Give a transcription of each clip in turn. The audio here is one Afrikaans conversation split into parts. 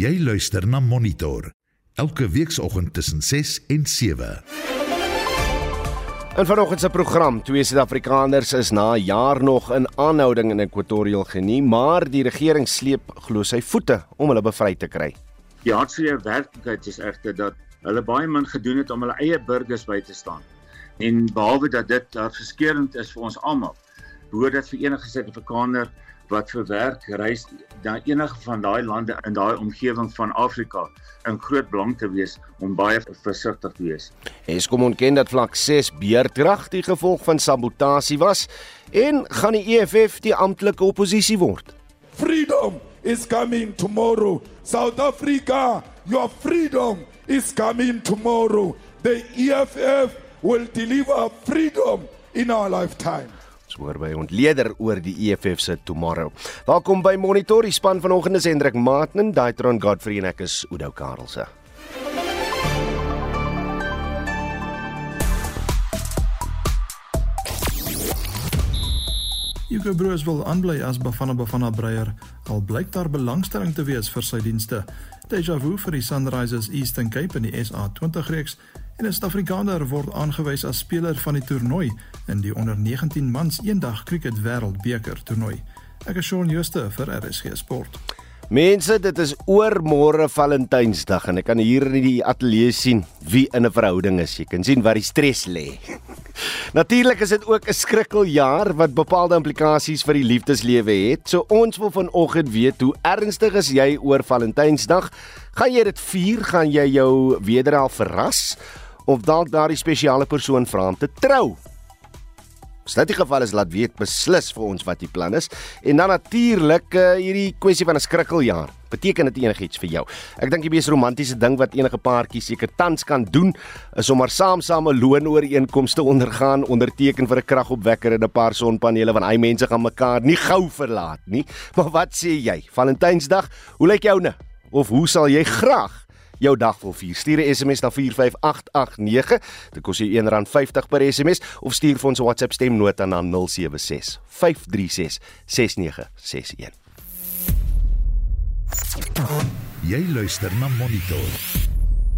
Jy luister na Monitor elke weekoggend tussen 6 en 7. In vanoggend se program, twee Suid-Afrikaners is na 'n jaar nog in aanhouding in Equatorial Guinea, maar die regering sleep glo sy voete om hulle bevry te kry. Die hartseer werklikheid is egter dat hulle baie min gedoen het om hulle eie burgers by te staan. En behalwe dat dit verskeurend is vir ons almal, behoort dit vir enige Suid-Afrikaner wat vir werk reis na enige van daai lande in daai omgewing van Afrika in groot belang te wees om baie versigtig te wees. Eskom ontken dat vlak 6 beerdrag die gevolg van sabotasie was en gaan die EFF die amptelike oppositie word. Freedom is coming tomorrow. South Africa, your freedom is coming tomorrow. The EFF will deliver freedom in our lifetime. Hoor by ontleder oor die EFF se tomorrow. Welkom by Monitor. Die span vanoggend is Hendrik Maatnen, Daitron Godfrey en ek is Udo Karlse. Hugo Broos wil aanbly as Bafana Bafana breier al blyk daar belangstelling te wees vir sy dienste. Deja vu vir die Sunrisers Eastern Cape in die SA20 reeks en 'n Suid-Afrikaner word aangewys as speler van die toernooi in die onder 19 mans eendag cricket wêreldbeker toernooi. Ek is Shaun Schuster vir RSG Sport. Mense, dit is oor môre Valentynsdag en ek kan hier in die ateljee sien wie in 'n verhouding is. Jy kan sien waar die stres lê. Natuurlik is dit ook 'n skrikkeljaar wat bepaalde implikasies vir die liefdeslewe het. So ons wil vanoggend weet hoe ernstig is jy oor Valentynsdag? Gaan jy dit vier? Gaan jy jou wederhelf verras of dalk daardie spesiale persoon vra om te trou? As dit die geval is, laat weet beslis vir ons wat die plan is. En dan natuurlik uh, hierdie kwessie van 'n skrikkeljaar. Beteken dit enigiets vir jou? Ek dink die mees romantiese ding wat enige paartjie seker tans kan doen, is om maar saam-saam 'n loonooreenkomste ondergaan, onderteken vir 'n kragopwekker en 'n paar sonpanele want hy mense gaan mekaar nie gou verlaat nie. Maar wat sê jy? Valentynsdag, hoe lyk joune? Of hoe sal jy graag jou dag wil vier. Stuur 'n SMS na 45889. Dit kos jou R1.50 per SMS of stuur vir ons 'n WhatsApp stemnota na 076 536 6961. Jy luister na Monitor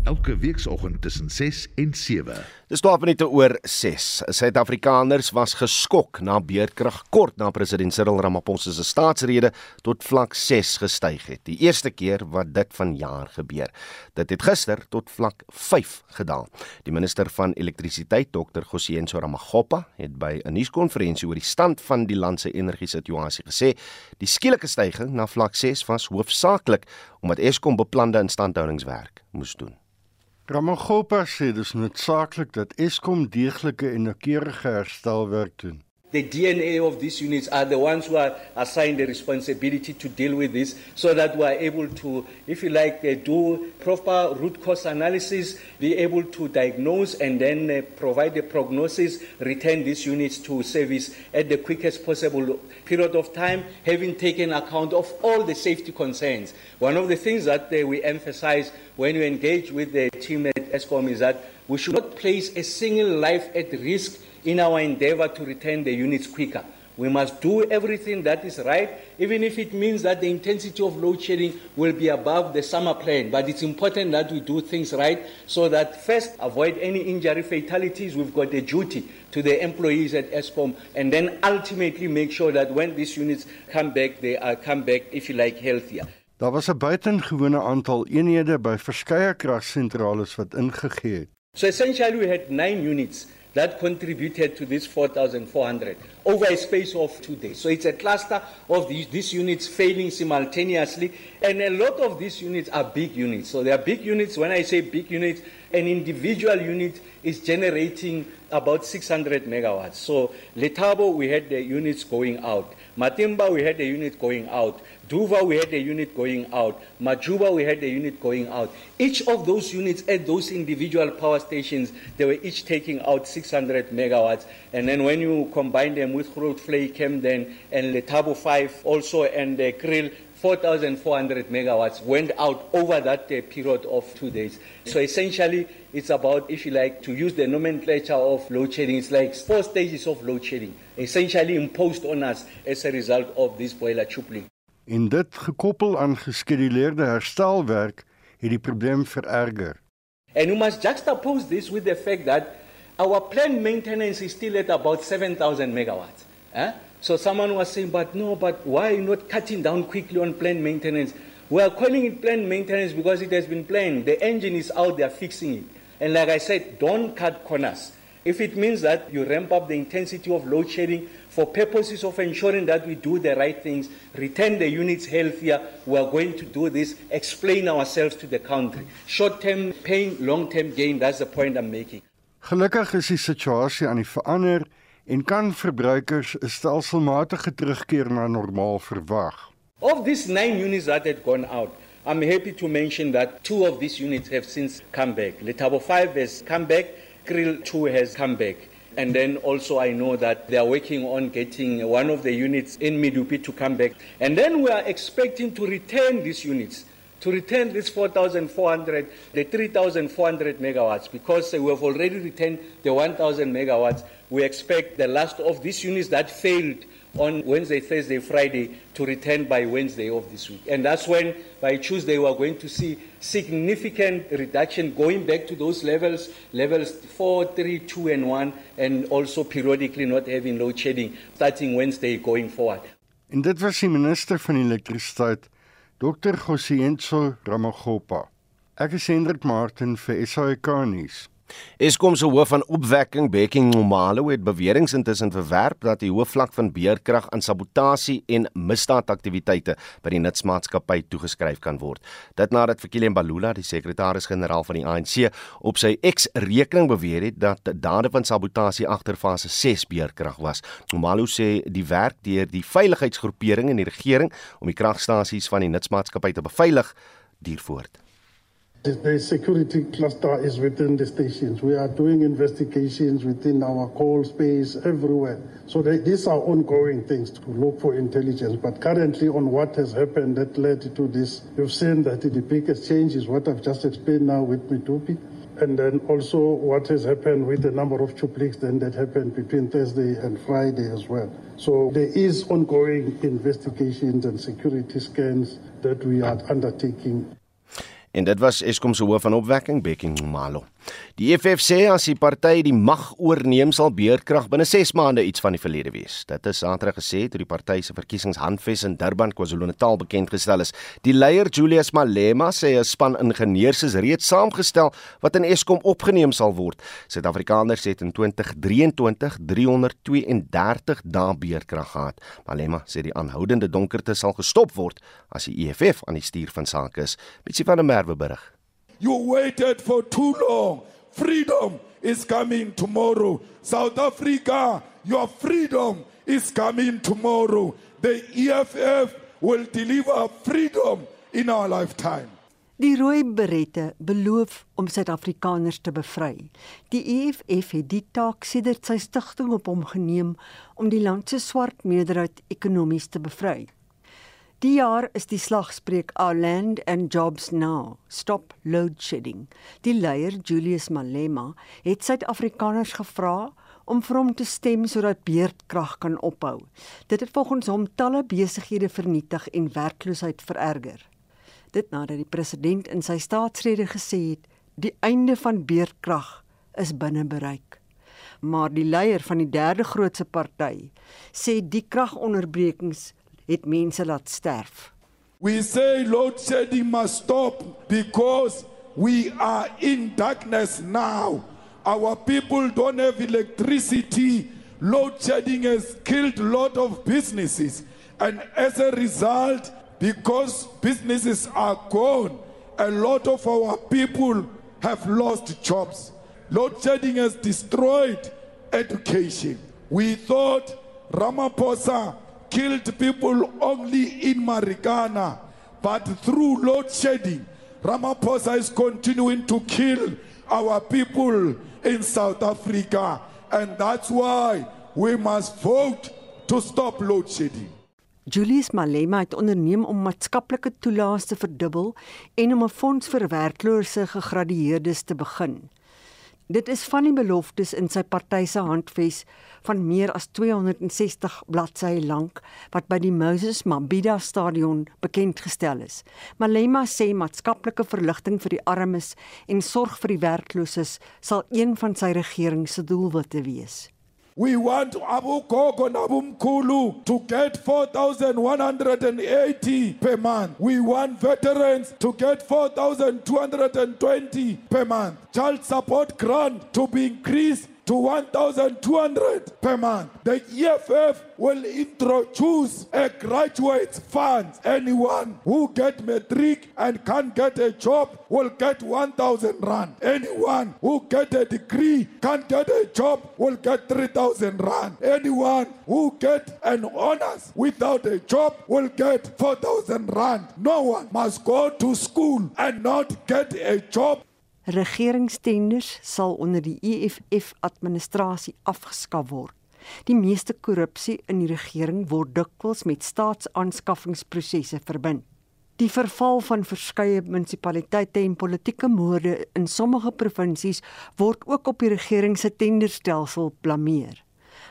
elke weekoggend tussen 6 en 7. Dis 12 minute oor 6. Suid-Afrikaners was geskok na beerdkrag kort na president Cyril Ramaphosa se staatsrede tot vlak 6 gestyg het. Die eerste keer wat dit vanjaar gebeur. Dit het gister tot vlak 5 gedaal. Die minister van elektrisiteit, Dr. Gosienso Ramagopa, het by 'n nuuskonferensie oor die stand van die land se energiesituasie gesê, die skielike stygings na vlak 6 was hoofsaaklik omdat Eskom beplande instandhoudingswerk moes doen. Ramagopa sê dis noodsaaklik dat Eskom deeglike en noukeurige herstelwerk doen. The DNA of these units are the ones who are assigned the responsibility to deal with this so that we are able to, if you like, uh, do proper root cause analysis, be able to diagnose and then uh, provide the prognosis, return these units to service at the quickest possible period of time, having taken account of all the safety concerns. One of the things that uh, we emphasize when we engage with the team at ESCOM is that we should not place a single life at risk in our endeavor to return the units quicker. We must do everything that is right, even if it means that the intensity of load shedding will be above the summer plan. But it's important that we do things right so that first, avoid any injury fatalities. We've got a duty to the employees at ESCOM, and then ultimately make sure that when these units come back, they are come back, if you like, healthier. Daar was 'n buitengewone aantal eenhede by verskeie kragsentrale wat ingegee het. So essentially, we had nine units that contributed to this 4,400 over a space of two days. So it's a cluster of these, these units failing simultaneously, and a lot of these units are big units. So they are big units. When I say big units, an individual unit is generating about 600 megawatts. So Letabo, we had the units going out. Matimba, we had the unit going out. Duva, we had a unit going out. Majuba, we had a unit going out. Each of those units at those individual power stations, they were each taking out 600 megawatts. And then when you combine them with Grootvlei, Kemden, and Letabo 5 also, and the Krill, 4,400 megawatts went out over that uh, period of two days. So essentially, it's about, if you like, to use the nomenclature of load shedding, it's like four stages of load shedding, essentially imposed on us as a result of this boiler tripling. En dit gekoppel aan geskeduleerde herstelwerk het die probleem vererger. And you must juxtapose this with the fact that our planned maintenance is still at about 7,000 megawatts. Eh? So someone was saying, but no, but why not cutting down quickly on planned maintenance? We are calling it planned maintenance because it has been planned. The engine is out, they are fixing it. And like I said, don't cut corners. If it means that you ramp up the intensity of load shedding for purposes of ensuring that we do the right things, return the units healthier, we are going to do this, explain ourselves to the country. Short term pain, long term gain, that's the point I'm making. Gelukkig is die situasie aan die verander en kan verbruikers 'n stelselmatige terugkeer na normaal verwag. Of these nine units that had gone out, I'm happy to mention that two of these units have since come back. Letabo 5 has come back, Krill 2 has come back. And then also I know that they are working on getting one of the units in Midupi to come back. And then we are expecting to return these units, to return this 4,400, the 3,400 megawatts, because uh, we have already returned the 1,000 megawatts. We expect the last of these units that failed on Wednesday, Thursday, Friday to return by Wednesday of this week. And that's when by Tuesday we are going to see significant reduction going back to those levels, levels 4, 3, 2 and 1 and also periodically not having load shedding starting Wednesday going forward. En dit was die minister van elektrisiteit, Dr. Gosienso Ramagopa. Ek is Hendrik Martin vir SAK nuus. Eskom se hoof van opwekking, Bekkie Nomalo, het beweringe intussen verwerp dat die hoë vlak van beerkrag aan sabotasie en misdaadaktiwiteite by die nutsmaatskappy toegeskryf kan word. Dit nadat Fikile Mbalula, die sekretaris-generaal van die ANC, op sy X-rekening beweer het dat dade van sabotasie agter fase 6 beerkrag was. Nomalo sê die werk deur die veiligheidsgroepering en die regering om die kragstasies van die nutsmaatskappy te beveilig duur voort. The security cluster is within the stations. We are doing investigations within our call space everywhere. So they, these are ongoing things to look for intelligence. But currently, on what has happened that led to this, you've seen that the biggest change is what I've just explained now with Mitupi. And then also what has happened with the number of chupliks then that happened between Thursday and Friday as well. So there is ongoing investigations and security scans that we are undertaking. En dit was Eskom se hoof van opwekking Bekkie Malo. Die EFF sê as die party die mag oorneem sal beerkrag binne 6 maande iets van die verlede wees. Dit is Saterdag gesê toe die party se verkiesingshandves in Durban KwaZulu-Natal bekend gestel is. Die leier Julius Malema sê 'n span ingenieurs is reeds saamgestel wat in Eskom opgeneem sal word. Suid-Afrikaners het in 2023 332 dae beerkrag gehad. Malema sê die aanhoudende donkerte sal gestop word as die EFF aan die stuur van sake is. Mitsi van der Merwe berig. You waited for too long. Freedom is coming tomorrow. South Africa, your freedom is coming tomorrow. The EFF will deliver freedom in our lifetime. Die rooi berette beloof om Suid-Afrikaners te bevry. Die EFF het die taak sedert sy stigting op hom geneem om die land se swart meerderheid ekonomies te bevry. Die jaar is die slagspreuk Our Land and Jobs Now. Stop load shedding. Die leier Julius Malema het Suid-Afrikaners gevra om vir hom te stem sodat beerdkrag kan ophou. Dit het volgens hom talle besighede vernietig en werkloosheid vererger. Dit nadat die president in sy staatsrede gesê het die einde van beerdkrag is binne bereik. Maar die leier van die derde grootste party sê die kragonderbrekings het mense laat sterf. We say load shedding must stop because we are in darkness now. Our people don't have electricity. Load shedding has killed a lot of businesses. And as a result, because businesses are gone, a lot of our people have lost jobs. Load shedding has destroyed education. We thought Ramaphosa killed people only in Marikana, but through load shedding, Ramaphosa is continuing to kill our people in South Africa. And that's why we must vote to stop load shedding. Julius Malema het onderneem om maatskaplike toelaas te verdubbel en om 'n fonds vir werklose gegradueerdes te begin. Dit is van die beloftes in sy party se handves van meer as 260 bladsye lank wat by die Moses Mabhida Stadion bekend gestel is. Malema sê maatskaplike verligting vir die armes en sorg vir die werklooses sal een van sy regering se doelwitte wees. We want Abu Gogo Nabumkulu to get 4,180 per month. We want veterans to get 4,220 per month. Child support grant to be increased to 1,200 per month. The EFF will introduce a graduate fund. Anyone who get matric and can't get a job will get 1,000 rand. Anyone who get a degree can't get a job will get 3,000 rand. Anyone who get an honors without a job will get 4,000 rand. No one must go to school and not get a job Regeringstenders sal onder die EFF administrasie afgeskaf word. Die meeste korrupsie in die regering word dikwels met staatsaanskaffingsprosesse verbind. Die verval van verskeie munisipaliteite en politieke moorde in sommige provinsies word ook op die regering se tenderstelsel blameer.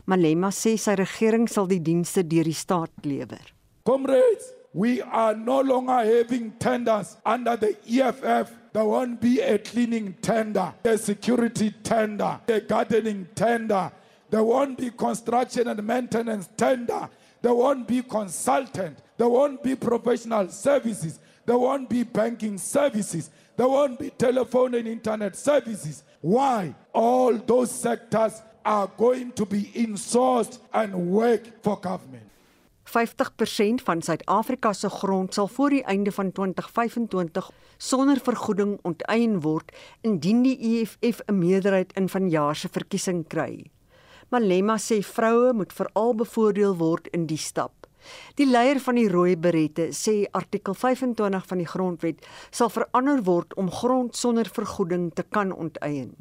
Malema sê sy regering sal die dienste deur die staat lewer. Comrades, we are no longer having tenders under the EFF There won't be a cleaning tender, a security tender, a gardening tender. There won't be construction and maintenance tender. There won't be consultant. There won't be professional services. There won't be banking services. There won't be telephone and internet services. Why? All those sectors are going to be insourced and work for government. 50% van Suid-Afrika se grond sal voor die einde van 2025 sonder vergoeding onteien word indien die EFF 'n meerderheid in vanjaar se verkiesing kry. Malema sê vroue moet veral bevoordeel word in die stap. Die leier van die Rooi Berette sê artikel 25 van die grondwet sal verander word om grond sonder vergoeding te kan onteien.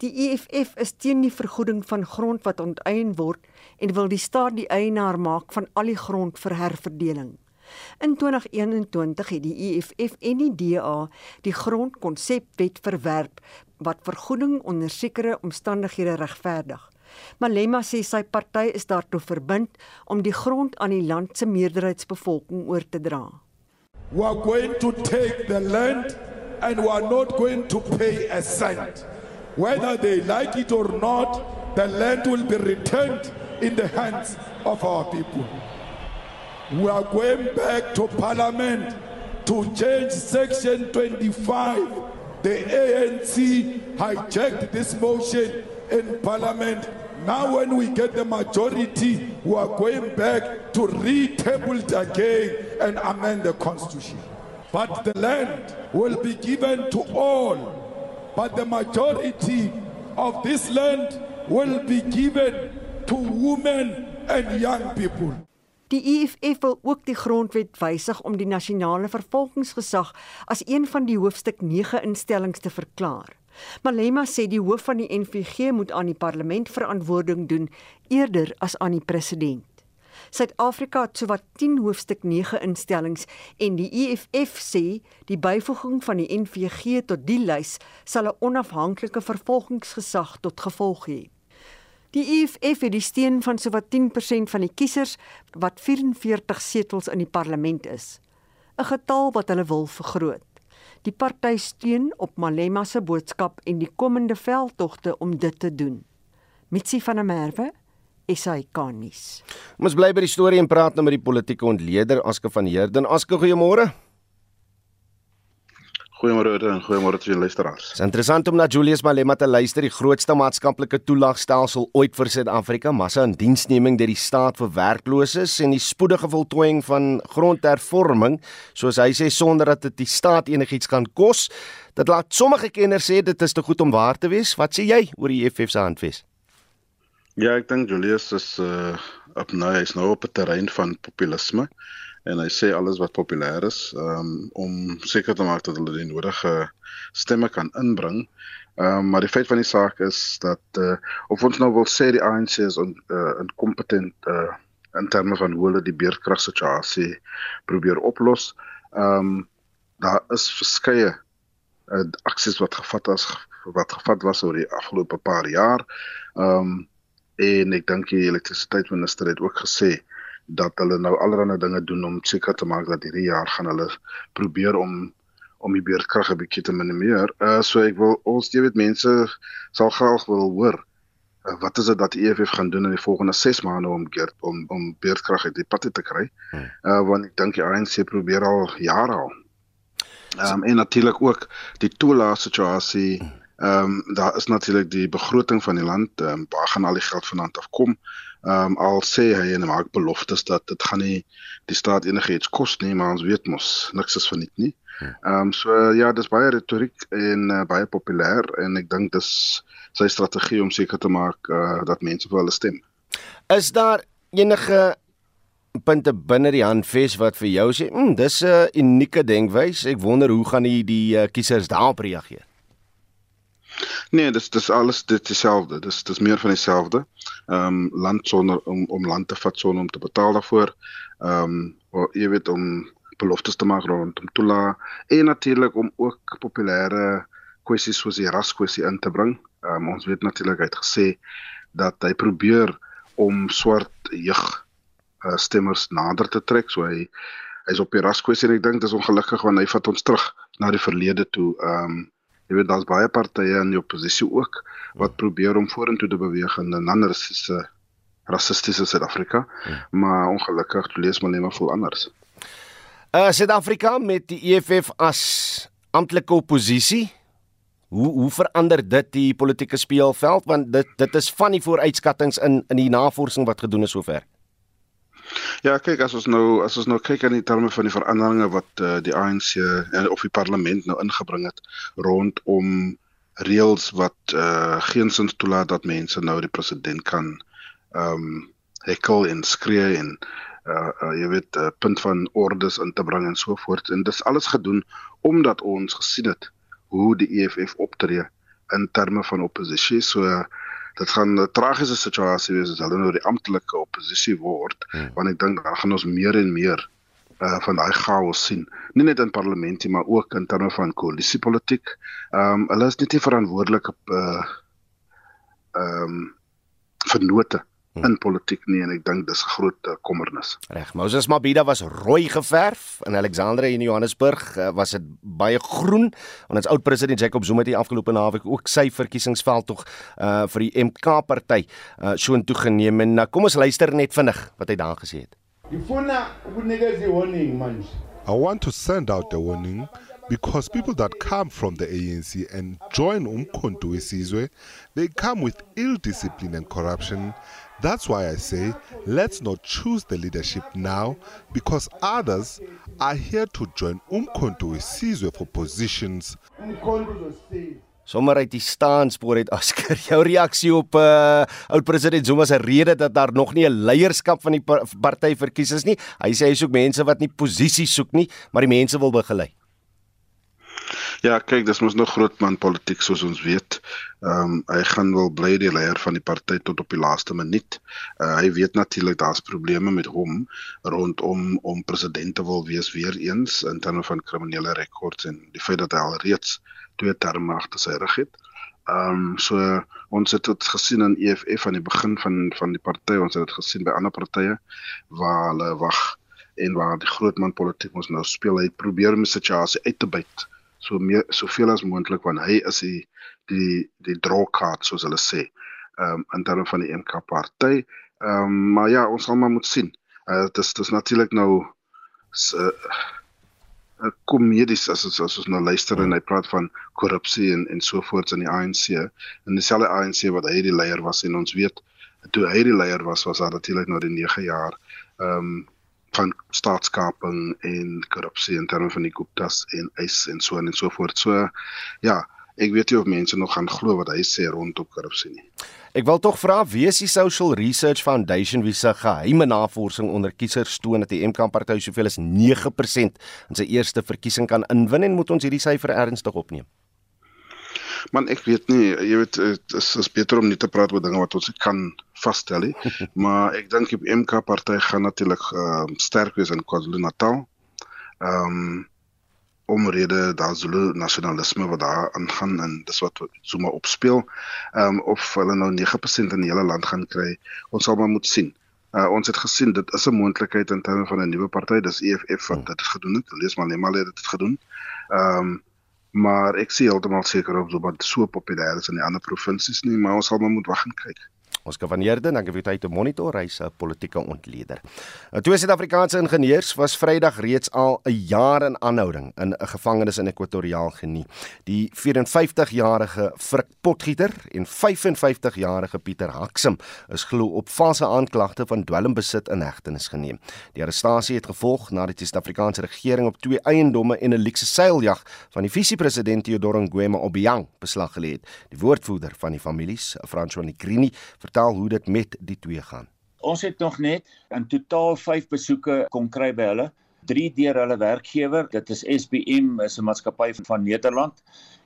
Die EFF is teen die vergoeding van grond wat onteien word en wil die staat die eienaar maak van al die grond vir herverdeling. In 2021 het die EFF en die DA die grondkonsepwet verwerp wat vergoeding onder sekere omstandighede regverdig. Malema sê sy party is daartoe verbind om die grond aan die land se meerderheidsbevolking oor te dra. We are going to take the land and we are not going to pay a cent. Whether they like it or not, the land will be returned in the hands of our people. We are going back to Parliament to change Section 25. The ANC hijacked this motion in Parliament. Now, when we get the majority, we are going back to retable it again and amend the Constitution. But the land will be given to all. But the majority of this land will be given to women and young people. Die EFF wil ook die grondwet wysig om die nasionale vervolgingsgesag as een van die hoofstuk 9 instellings te verklaar. Malema sê die hoof van die NVG moet aan die parlement verantwoording doen eerder as aan die president. Suid-Afrika het sowat 10 hoofstuk 9 instellings en die EFF sê die byvoeging van die NVG tot die lys sal 'n onafhanklike vervolgingsgesag tot gevolg hê. Die EFF het die steun van sowat 10% van die kiesers wat 44 setels in die parlement is, 'n getal wat hulle wil vergroot. Die party steun op Malema se boodskap en die komende veldtogte om dit te doen. Mitsi van der Merwe SAK nuus. Ons bly by die storie en praat nou met die politieke ontleder Aske van Heerden. Aske, goeiemôre. Goeiemôre en goeiemôre aan die luisteraars. Dit is interessant om na Julius Malema te luister, die grootste maatskaplike toelaagstelsel ooit vir Suid-Afrika, massa in diensneming deur die staat vir werklooses en die spoedige voltooiing van grondhervorming, soos hy sê sonder dat dit die staat enigiets kan kos. Dit laat sommige kenners sê dit is te goed om waar te wees. Wat sê jy oor die EFF se handves? Ja, ek dink Julius is uh op nou hy's nou op 'n terrein van populisme en hy sê alles wat populêr is um, om seker te maak dat hulle die nodige stemme kan inbring. Ehm um, maar die feit van die saak is dat uh, of ons nou wil sê die ANC is on, uh, incompetent uh, in terme van hoe hulle die beerdkragsituasie probeer oplos. Ehm um, daar is verskeie uh, aksies wat gevat is wat gevat was oor die afgelope paar jaar. Ehm um, en ek dink die elektrisiteitsminister het ook gesê dat hulle nou allerlei dinge doen om seker te maak dat hierdie jaar gaan hulle probeer om om die beurtkrag 'n bietjie te minimeer. Uh so ek wil ons jy weet mense sal graag wil hoor uh, wat is dit dat die EFF gaan doen in die volgende 6 maande om keer om om beurtkrag uit die pad te kry. Uh want ek dink die ANC probeer al jare al. Ehm um, en natuurlik ook die toelaat situasie hmm. Ehm um, daar is natuurlik die begroting van die land, ehm um, waar gaan al die geld vanaand afkom? Ehm um, al sê hy en maak beloftes dat dit gaan nie die staat enigiets kos nie, maar ons weet mos niks is verniet nie. Hm. Ehm um, so ja, dis baie retoriek en uh, baie populêr en ek dink dis sy strategie om seker te maak uh, dat mense vir hulle stem. Is daar enige punte binne die handves wat vir jou sê, "Mmm, dis 'n unieke denkwyse. Ek wonder hoe gaan die die uh, kiesers daarop reageer?" Nee, dis dis alles dit dieselfde. Dis dis meer van dieselfde. Ehm um, land sonder om om land te vat sonder om te betaal daarvoor. Ehm um, jy weet om beloftes te maak rondom toela en natuurlik om ook populêre kwessies soos die raskwessie in te bring. Ehm um, ons weet natuurlik hy het gesê dat hy probeer om swart jeug uh, stemmers nader te trek. So hy hy's op die raskwessie en ek dink dis ongelukkig want hy vat ons terug na die verlede toe. Ehm um, Jy weet daar's baie partye in die oppositie ook wat probeer om vorentoe te beweeg in 'n ander rassistiese rassistiese Suid-Afrika, hmm. maar ongelukkig lees maar net maar vol anders. Uh Suid-Afrika met die EFF as amptelike oppositie. Hoe hoe verander dit die politieke speelveld want dit dit is van die vooruitskattinge in in die navorsing wat gedoen is sover. Ja, kyk as ons nou as ons nou kyk aan die terme van die veranderinge wat uh, die ANC en of die parlement nou ingebring het rondom reëls wat uh, geensins toelaat dat mense nou die president kan ehm um, hekel en skree en uh, uh jy weet uh, punt van ordes in te bring en so voort. En dis alles gedoen omdat ons gesien het hoe die EFF optree in terme van oppositie. So uh, dit gaan 'n tragiese situasie wees as hulle nou die amptelike oppositie word hmm. want ek dink dan gaan ons meer en meer uh van daai chaos sien nie net in parlement nie maar ook in terme van koalisiepolitiek. Ehm um, hulle is net nie verantwoordelik op uh ehm um, vernote Hmm. In politiek nie en ek dink dis 'n groot uh, kommernis. Reg, Moses Mabhida was rooi geverf in Alexandria in Johannesburg uh, was dit baie groen en ons oud president Jacob Zuma het die afgelope naweek ook sy verkiesingsveld tog uh, vir die MK party uh, so intoe geneem en uh, kom ons luister net vinnig wat hy daar gesê het. Ngifuna ukunikeza warning manje. I want to send out a warning because people that come from the ANC and join Umkhonto wesizwe they come with ill discipline and corruption That's why I say let's not choose the leadership now because others are here to join Umkhonto Sizwe for positions. Sommer uit die staanspoor het Asker jou reaksie op uh oud president Zuma se rede dat daar nog nie 'n leierskap van die party verkies is nie. Hy sê hy soek mense wat nie posisie soek nie, maar die mense wil begelei. Ja, kyk, dis mos nog groot man politiek soos ons weet. Ehm um, hy gaan wel bly die leier van die party tot op die laaste minuut. Uh, hy weet natuurlik daar's probleme met hom rondom om president te wil wees weer eens in terme van kriminele rekords en die feit dat hy al reeds twee terme agter sy rug het. Ehm um, so ons het dit gesien in EFF aan die begin van van die party, ons het dit gesien by ander partye waar hulle wag en waar die groot man politiek ons nou speel. Hy probeer om die situasie uit te byt so meer soveel as moontlik want hy is die die die drawkaart soos hulle sê ehm um, in terme van die MK party. Ehm um, maar ja, ons sal maar moet sien. Uh dis dis natuurlik nou se uh, uh, komedies as as as ons nou luister en hy praat van korrupsie en en so voort in die ANC en dieselfde ANC wat hy die leier was en ons weet toe hy die leier was was daar natuurlik nou die 9 jaar ehm um, van staatskaping en korrupsie in terme van die Guptas en eis en so en so voort. So ja, ek weet nie of mense nog gaan glo wat hy sê rondom korrupsie nie. Ek wil tog vra wie is die Social Research Foundation wie se geheime navorsing onder kiesers toon dat die MK party soveel as 9% in sy eerste verkiesing kan inwin en moet ons hierdie syfer ernstig opneem? Man ek weet nie, jy weet dit is, is beter om nie te praat oor dinge wat ons kan vasstel nie, maar ek dink die MK party gaan natuurlik uh, sterk wees in KwaZulu-Natal. Ehm um, omrede daar Zulu nasionalisme wat daar aangaan en dis wat Zuma opspeel. Ehm um, of hulle nou 9% in die hele land gaan kry, ons sal maar moet sien. Uh, ons het gesien dit is 'n moontlikheid in terme van 'n nuwe party, dis EFF wat dit gedoen het. Lees maar net maar het dit gedoen. Ehm um, maar ek sien heeltemal seker op so wat so populêr is in die ander provinsies nie, maar ons sal maar moet wag en kyk. Oscar van Heerden, dankie vir tyd te monitor hy se politieke ontleder. Twee Suid-Afrikaanse ingenieurs was Vrydag reeds al 'n jaar in aanhouding in 'n gevangenis in Ekwatoriaal Genie. Die 54-jarige Frik Potgieter en 55-jarige Pieter Haksem is glo op valse aanklagte van dwelmbesit in hegtenis geneem. Die arrestasie het gevolg nadat die Suid-Afrikaanse regering op twee eiendomme en 'n luukse seiljag van die visiepresident Theodore Ngwema Obiang beslag gelê het. Die woordvoerder van die families, François Negrini, vertel hoe dit met die twee gaan. Ons het nog net in totaal 5 besoeke kon kry by hulle. 3 deur hulle werkgewer, dit is SBM, is 'n maatskappy van Nederland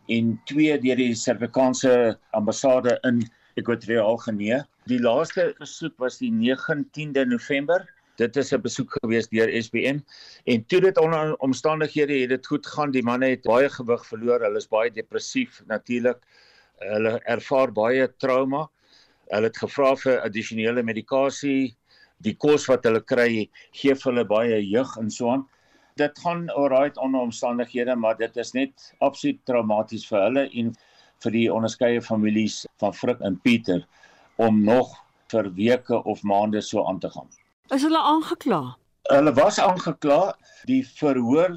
en 2 deur die Suid-Afrikaanse ambassade in Ekwatoriaal Genee. Die laaste besoek was die 19de November. Dit is 'n besoek gewees deur SBM en toe dit onder omstandighede het dit goed gaan. Die manne het baie gewig verloor. Hulle is baie depressief natuurlik. Hulle ervaar baie trauma Hulle het gevra vir addisionele medikasie. Die kos wat hulle kry, gee vir hulle baie jeug en so aan. Dit gaan alright onder omstandighede, maar dit is net absoluut traumaties vir hulle en vir die onderskeie families van Frik en Pieter om nog vir weke of maande so aan te gaan. Is hulle aangekla? Hulle was aangekla. Die verhoor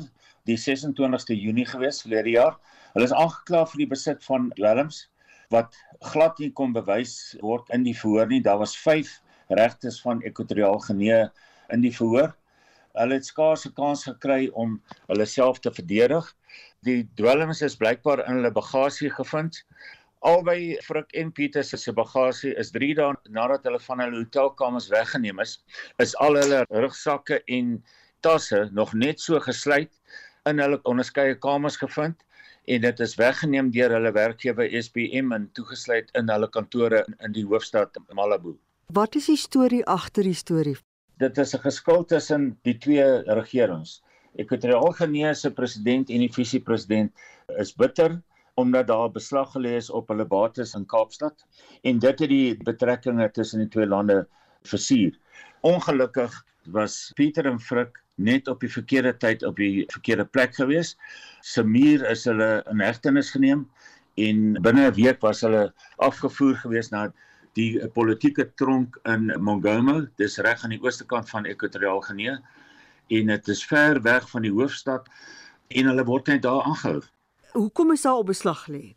die 26ste Junie gewees verlede jaar. Hulle is aangekla vir die besit van dwelms wat glad nie kon bewys word in die verhoor nie. Daar was 5 regters van Ekwatoriaal Genee in die verhoor. Hulle het skaars 'n kans gekry om hulle self te verdedig. Die dwelms is blykbaar in hulle bagasie gevind. Albei Frik en Pieter se bagasie is 3 dae nadat hulle van hulle hotelkamers weggeneem is, is al hulle rugsakke en tasse nog net so gesluit in hulle onderskeie kamers gevind en dit is weggeneem deur hulle werkgewer SBM en toegesluit in hulle kantore in die hoofstad Malabo. Wat is die storie agter die storie? Dit is 'n geskil tussen die twee regerings. Ekwatoriaal Genee se president en die visiepresident is bitter omdat daar beslag gelê is op hulle bates in Kaapstad en dit het die betrekkinge tussen die twee lande versuur. Ongelukkig was Pieter en Frik net op die verkeerde tyd op die verkeerde plek gewees. Samir is hulle in hegtenis geneem en binne 'n week was hulle afgevoer gewees na die politieke tronk in Mongomo, dis reg aan die ooste kant van Ekwatoriaal Genee en dit is ver weg van die hoofstad en hulle word net daar aangehou. Hoekom is daar op beslag lê?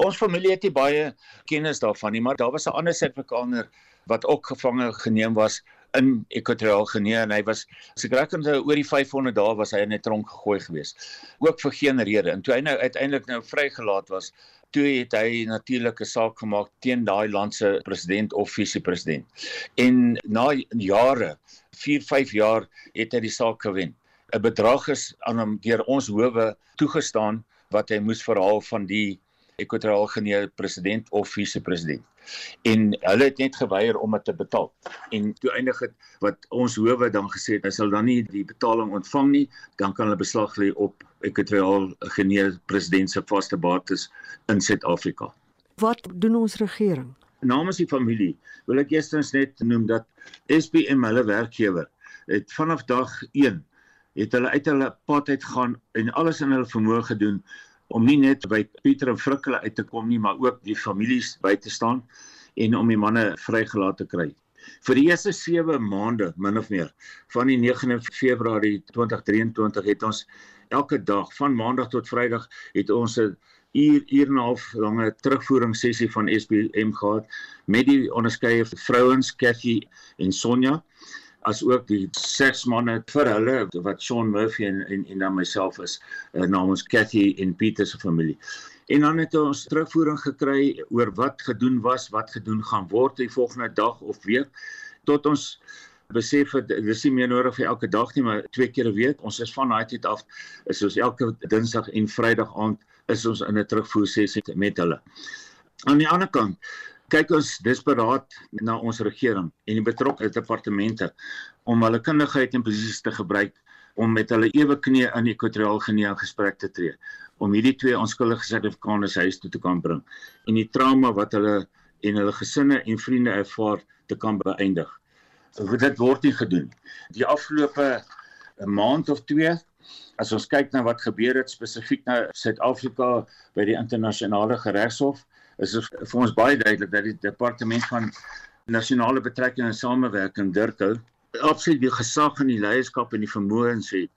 Ons familie het nie baie kennis daarvan nie, maar daar was 'n ander Suid-Afrikaner wat ook gevange geneem was in Ekwatoriaal Genee en hy was seker ek onthou oor die 500 dae was hy in 'n tronk gegooi gewees. Ook vir geen rede. En toe hy nou uiteindelik nou vrygelaat was, toe het hy natuurlik 'n saak gemaak teen daai land se president of visiepresident. En na jare, 4, 5 jaar het hy die saak gewen. 'n Bedrag is aan hom deur ons howe toegestaan wat hy moes verhaal van die Ekwatoriaal Genee president of visiepresident en hulle het net geweier om dit te betaal. En toe eindig dit wat ons howe dan gesê het, hulle dan nie die betaling ontvang nie, dan kan hulle beslag lê op Ekwatoriaal Genee president se vaste bates in Suid-Afrika. Wat doen ons regering? Namens die familie wil ek eerstens net noem dat SPM hulle werkgewer het vanaf dag 1 het hulle uit hulle pad uit gaan en alles in hulle vermoë gedoen om nie net by Pieter en Frikkele uit te kom nie, maar ook die families by te staan en om die manne vrygelaat te kry. Vir die eerste 7 maande min of meer van die 9 Februarie 2023 het ons elke dag van maandag tot vrydag het ons 'n uur uur en 'n half lange terugvoering sessie van SPM gehad met die onderskeie vrouens Cathy en Sonja as ook die ses manne vir hulle wat Sean Murphy en en, en dan myself is uh, namens Cathy en Pieter se familie. En dan het ons terugvoering gekry oor wat gedoen was, wat gedoen gaan word die volgende dag of week tot ons besef het dis nie meer nodig vir elke dag nie, maar twee keer 'n week. Ons is van daai tyd af is ons elke Dinsdag en Vrydag aand is ons in 'n terugvoer sessie met hulle. Aan die ander kant kyk ons desperaat na ons regering en die betrokke departemente om hulle kundigheid en posisies te gebruik om met hulle ewe knie in Ekwatoriaal Guinea in gesprek te tree om hierdie twee onskuldige Suid-Afrikaners huis toe te kan bring en die trauma wat hulle en hulle gesinne en vriende ervaar te kan beëindig. So dit word nie gedoen. Die afgelope 'n maand of twee as ons kyk na wat gebeur het spesifiek na Suid-Afrika by die internasionale geregshof is vir ons baie duidelik dat die departement van nasionale betrekkinge en samewerking Dirkel absoluut die gesag en die leierskap en die vermoëns het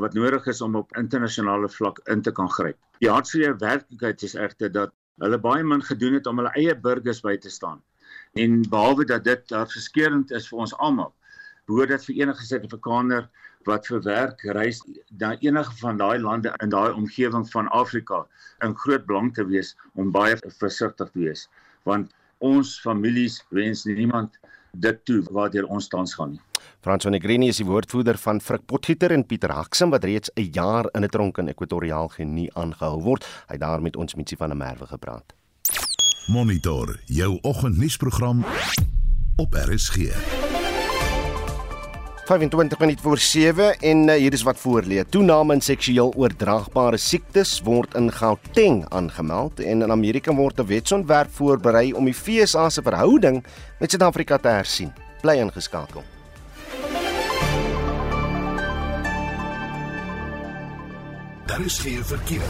wat nodig is om op internasionale vlak in te kan gryp. Die hartseer werklikheid is egter dat hulle baie min gedoen het om hulle eie burgers by te staan. En behalwe dat dit daar verskeurend is vir ons almal, behoort dit vir enige Suid-Afrikaner wat vir werk reis na enige van daai lande in daai omgewing van Afrika in groot belang te wees om baie versigtig te wees want ons families wens niemand dit toe waardeur ons tans gaan nie. Frans van der Grenie is die woordvoerder van Frik Potgieter en Pieter Haksem wat reeds 'n jaar in 'n tronk in Ekwatoriaal Guinea aangehou word. Hy het daar met ons Mitsie van der Merwe gepraat. Monitor jou oggendnuusprogram op RSG. 25 minute voor 7 en uh, hier is wat voorlê. Toename in seksueel oordraagbare siektes word in Gauteng aangemeld en in Amerika word 'n wetsontwerp voorberei om die FSA se verhouding met Suid-Afrika te hersien. Bly ingeskakel. Daar is geen verkeer.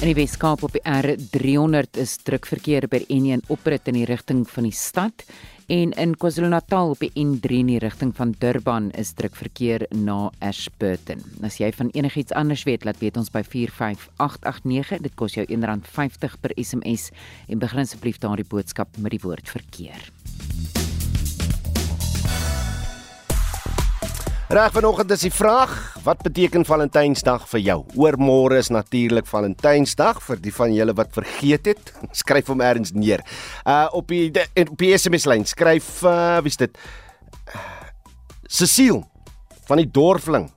In die Weskaap op die R300 is druk verkeer by N1 oprit in die rigting van die stad en in KwaZulu-Natal op die N3 in die rigting van Durban is druk verkeer na Ashburton. As jy van enigiets anders weet, laat weet ons by 45889. Dit kos jou R1.50 per SMS en begin asseblief daardie boodskap met die woord verkeer. Reg vanoggend is die vraag, wat beteken Valentynsdag vir jou? Oormôre is natuurlik Valentynsdag vir die van julle wat vergeet het. Skryf hom eers neer. Uh op die op die SMS lyn skryf uh wie's dit? Cecile van die Dorfling.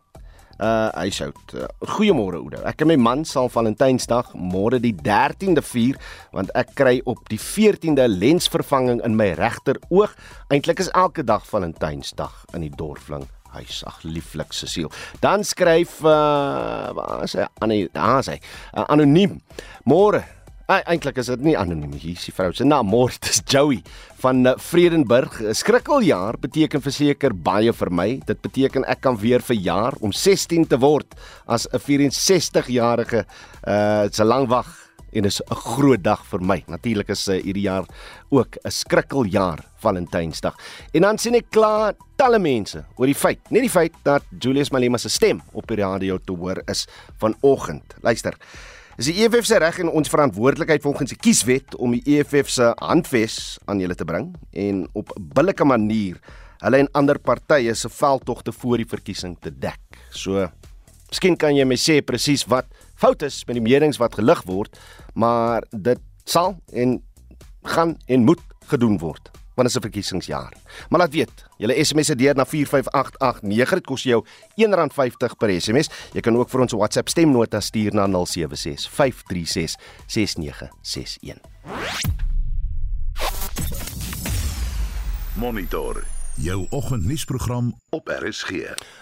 Uh hy sê: uh, "Goeiemôre Oudo. Ek en my man sal Valentynsdag môre die 13de vier want ek kry op die 14de lensvervanging in my regter oog. Eintlik is elke dag Valentynsdag in die Dorfling." Hy's ag lieflik Cecile. Dan skryf uh waar is hy? Annie, daar is hy. Uh, anoniem. Môre. Eintlik is dit nie anoniem hier, die vrou se naam môre is Joey van uh, Vredenburg. Skrikkeljaar beteken verseker baie vir my. Dit beteken ek kan weer verjaar om 16 te word as 'n 64-jarige uh se lang wag en is 'n groot dag vir my. Natuurlik is uh, hierdie jaar ook 'n skrikkeljaar Valentynsdag. En dan sien ek klaar talle mense oor die feit, net die feit dat Julius Malema se stem op die radio te hoor is vanoggend. Luister. Is die EFF se reg en ons verantwoordelikheid volgens die kieswet om die EFF se handves aan julle te bring en op 'n billike manier hulle en ander partye se veldtogte voor die verkiesing te dek. So, miskien kan jy my sê presies wat fout is met die menings wat gelig word, maar dit sal en gaan en moet gedoen word want dit is 'n verkiesingsjaar. Maar laat weet, julle SMS se deur na 45889 dit kos jou R1.50 per SMS. Jy kan ook vir ons 'n WhatsApp stemnota stuur na 076 536 6961. Monitor jou oggendnuusprogram op RSG.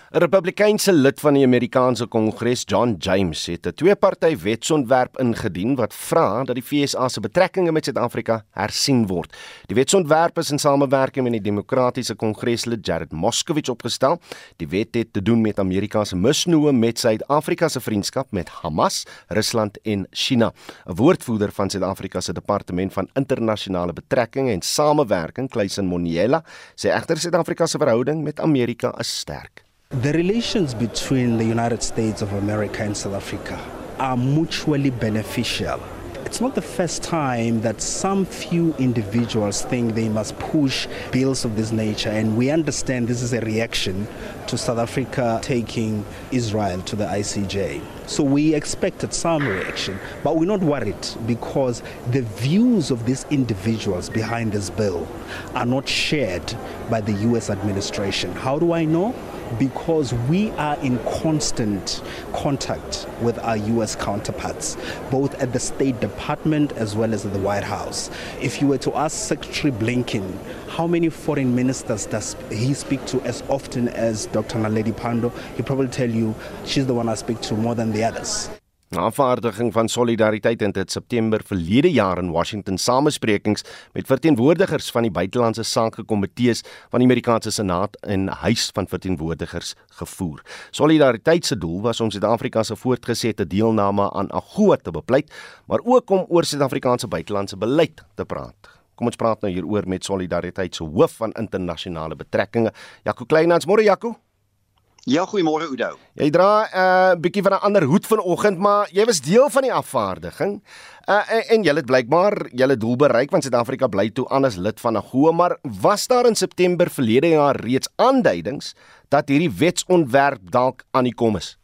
'n Republikeinse lid van die Amerikaanse Kongres, John James, het 'n twee-party wetsontwerp ingedien wat vra dat die FSA se betrekkinge met Suid-Afrika hersien word. Die wetsontwerp is in samewerking met die Demokratiese Kongreslid Jared Moskowitz opgestel. Die wet het te doen met Amerika se misnoë met Suid-Afrika se vriendskap met Hamas, Rusland en China. 'n Woordvoerder van Suid-Afrika se Departement van Internasionale Betrekkinge en Samewerking, Clayson Moniela, sê egter Suid-Afrika se verhouding met Amerika is sterk. The relations between the United States of America and South Africa are mutually beneficial. It's not the first time that some few individuals think they must push bills of this nature, and we understand this is a reaction to South Africa taking Israel to the ICJ. So we expected some reaction, but we're not worried because the views of these individuals behind this bill are not shared by the US administration. How do I know? Because we are in constant contact with our US counterparts, both at the State Department as well as at the White House. If you were to ask Secretary Blinken, how many foreign ministers does he speak to as often as Dr. Naledi Pando? He'll probably tell you she's the one I speak to more than the others. Na afvaardiging van solidariteit in dit September verlede jaar in Washington samesprekings met verteenwoordigers van die buitelandse sake komitees van die Amerikaanse Senaat en Huis van Verteenwoordigers gevoer. Solidariteit se doel was om Suid-Afrika se voortgesette deelname aan AGOA te bepleit, maar ook om oor Suid-Afrikaanse buitelandse beleid te praat. Kom ons praat nou hieroor met Solidariteit se hoof van internasionale betrekkinge, Jaco Kleinans. Môre Jaco. Ja, goeiemôre Oudo. Jy dra 'n uh, bietjie van 'n ander hoed vanoggend, maar jy was deel van die afvaardiging. Uh, en, en jy het blykbaar julle doel bereik want Suid-Afrika bly toe aan as lid van AGOA, maar was daar in September verlede jaar reeds aanduidings dat hierdie wetsontwerp dalk aan die kom is?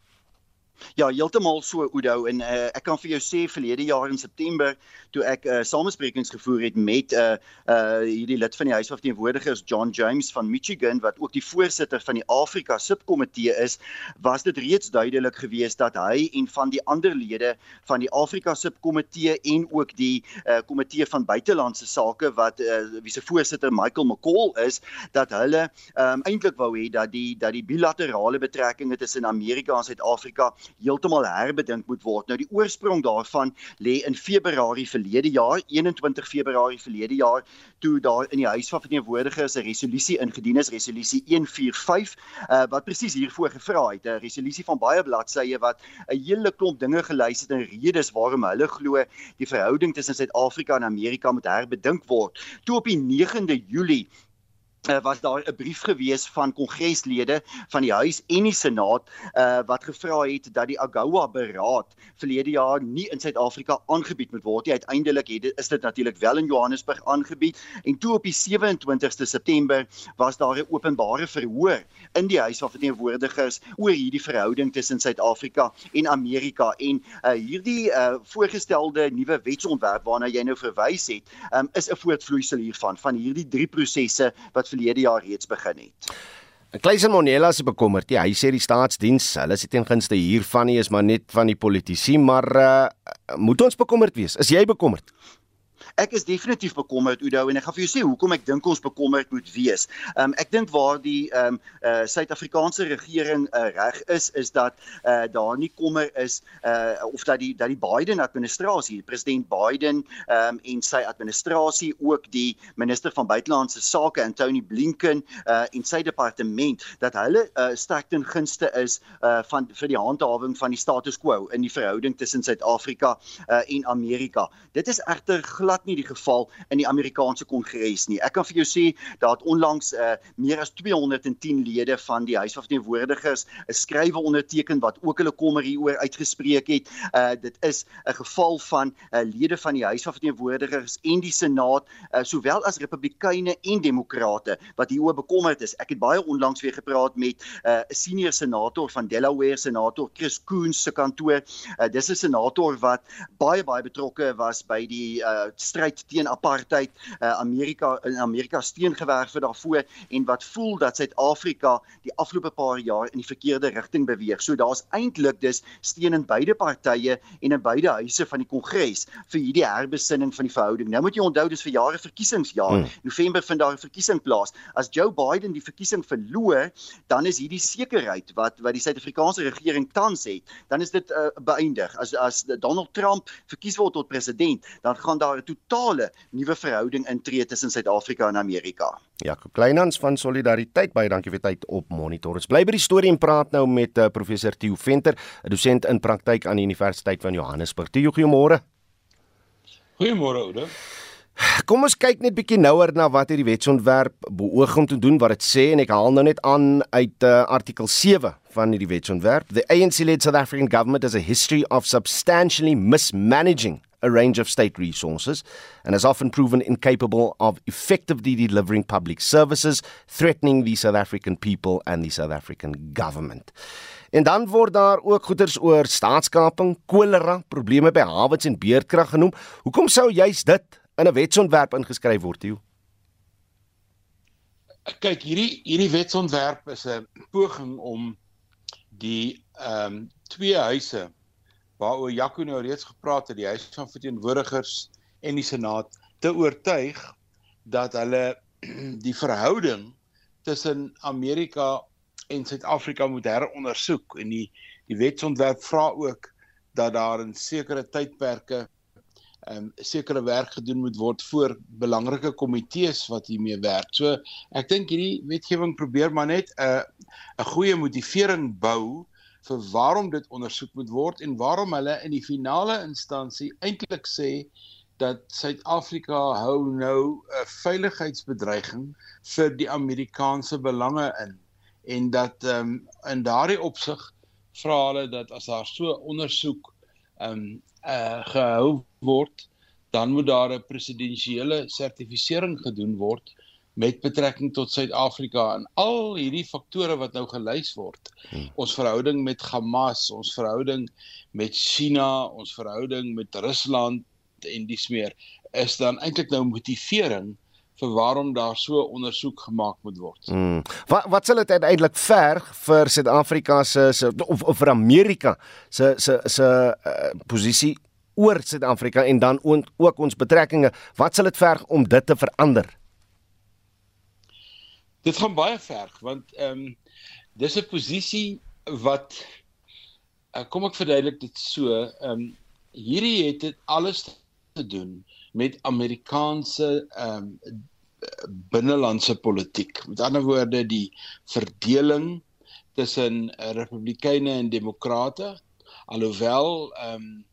Ja, heeltemal so Oudo en uh, ek kan vir jou sê verlede jaar in September toe ek uh, samesprekings gevoer het met uh uh hierdie lid van die Huis van Verteenwoordigers John James van Michigan wat ook die voorsitter van die Afrika subkomitee is, was dit reeds duidelik geweest dat hy en van die ander lede van die Afrika subkomitee en ook die uh komitee van buitelandse sake wat uh wie se voorsitter Michael McCall is, dat hulle um eintlik wou hê dat die dat die bilaterale betrekkinge tussen Amerika en Suid-Afrika heeltemal herbedink moet word. Nou die oorsprong daarvan lê in Februarie jaar, 21 Februarie verlede jaar, toe daar in die Huis van Verteenwoordigers 'n resolusie ingedien is, resolusie 145, uh, wat presies hiervoor gevra het, 'n resolusie van baie bladsye wat 'n hele klomp dinge gelys het en redes waarom hulle glo die verhouding tussen Suid-Afrika en Amerika moet herbedink word. Toe op die 9de Julie was daar 'n brief gewees van kongreslede van die huis en die senaat uh, wat gevra het dat die AGOA beraad verlede jaar nie in Suid-Afrika aangebied moet word nie. Uiteindelik het is dit natuurlik wel in Johannesburg aangebied en toe op die 27ste September was daar 'n openbare verhoor in die huis van verteenwoordigers oor hierdie verhouding tussen Suid-Afrika en Amerika en uh, hierdie uh, voorgestelde nuwe wetsontwerp waarna jy nou verwys het, um, is 'n voortvloeisel hiervan van hierdie drie prosesse wat verlede jaar reeds begin het. Kleisen Monela se bekommerd. Ja, hy sê die staatsdiens, hulle sit ten gunste hiervan nie is maar net van die politici, maar uh, moet ons bekommerd wees? Is jy bekommerd? Ek is definitief bekommerd Oudo en ek gaan vir jou sê hoekom ek dink ons bekommerd moet wees. Um ek dink waar die um uh Suid-Afrikaanse regering uh, reg is is dat uh daar nie kommer is uh of dat die dat die Biden administrasie, president Biden um en sy administrasie ook die minister van buitelandse sake Anthony Blinken uh en sy departement dat hulle uh sterk ten gunste is uh van vir die handhawing van die status quo in die verhouding tussen Suid-Afrika uh en Amerika. Dit is egter glad nie die geval in die Amerikaanse Kongres nie. Ek kan vir jou sê dat onlangs uh, meer as 210 lede van die Huis van Verteenwoordigers 'n skrywe onderteken wat ook hulle kommer hieroor uitgespreek het. Uh, dit is 'n geval van uh, lede van die Huis van Verteenwoordigers en die Senaat, uh, sowel as Republikeine en Demokrate wat hieroor bekommerd is. Ek het baie onlangs weer gepraat met 'n uh, senior senator van Delaware, senator Chris Coons se kantoor. Uh, dis 'n senator wat baie baie betrokke was by die uh, stryd teen apartheid. Uh, Amerika in Amerika steengewerf vir daarvoor en wat voel dat Suid-Afrika die afgelope paar jaar in die verkeerde rigting beweeg. So daar's eintlik dus steen in beide partye en in beide huise van die Kongres vir hierdie herbesinning van die verhouding. Nou moet jy onthou dis vir jare verkiesingsjaar. Hmm. November vind daar 'n verkiesing plaas. As Joe Biden die verkiesing verloor, dan is hierdie sekerheid wat wat die Suid-Afrikaanse regering tans het, dan is dit uh, beëindig. As as Donald Trump verkies word tot president, dan gaan daar 'n totale nuwe verhouding intree tussen Suid-Afrika en Amerika. Jakob Kleinhans van Solidariteit baie dankie vir tyd op Monitor. Ons bly by die storie en praat nou met uh, professor Theo Venter, 'n dosent in praktyk aan die Universiteit van Johannesburg. Theo, goeiemôre. Goeiemôre, Oude. Kom ons kyk net bietjie nouer na wat hierdie wetsontwerp beoog om te doen wat dit sê en ek haal nou net aan uit uh, artikel 7 van hierdie wetsontwerp. The ANC-led South African government has a history of substantially mismanaging a range of state resources and has often proven incapable of effectively delivering public services, threatening the South African people and the South African government. En dan word daar ook goeters oor staatskaping, kolera, probleme by hawens en beerdkrag genoem. Hoekom sou juist dit in 'n wetsontwerp ingeskryf word, Theo? kyk hierdie hierdie wetsontwerp is 'n poging om die ehm um, twee huise waaroor Jaco nou reeds gepraat het, die huis van verteenwoordigers en die senaat te oortuig dat hulle die verhouding tussen Amerika en Suid-Afrika moet herondersoek en die die wetsontwerp vra ook dat daar in sekere tydperke ehm um, sekere werk gedoen moet word voor belangrike komitees wat hiermee werk. So ek dink hierdie wetgewing probeer maar net 'n uh, 'n goeie motivering bou vir waarom dit ondersoek moet word en waarom hulle in die finale instansie eintlik sê dat Suid-Afrika hou nou 'n veiligheidsbedreiging vir die Amerikaanse belange in en dat ehm um, in daardie opsig vra hulle dat as daar so ondersoek ehm um, uh, gehou word dan moet daar 'n presidensiële sertifisering gedoen word met betrekking tot Suid-Afrika en al hierdie faktore wat nou gelys word. Hmm. Ons verhouding met Hamas, ons verhouding met China, ons verhouding met Rusland en dis meer is dan eintlik nou motivering vir waarom daar so ondersoek gemaak moet word. Hmm. Wat wat sal dit uiteindelik verg vir Suid-Afrika se of of vir Amerika se se se uh, posisie oor Suid-Afrika en dan ook ons betrekkinge. Wat sal dit verg om dit te verander? Dit gaan baie verg want ehm um, dis 'n posisie wat uh, kom ek verduidelik dit so, ehm um, hierdie het dit alles te doen met Amerikaanse ehm um, binnelandse politiek. Met ander woorde die verdeling tussen Republikeine en Demokrate. Alhoewel ehm um,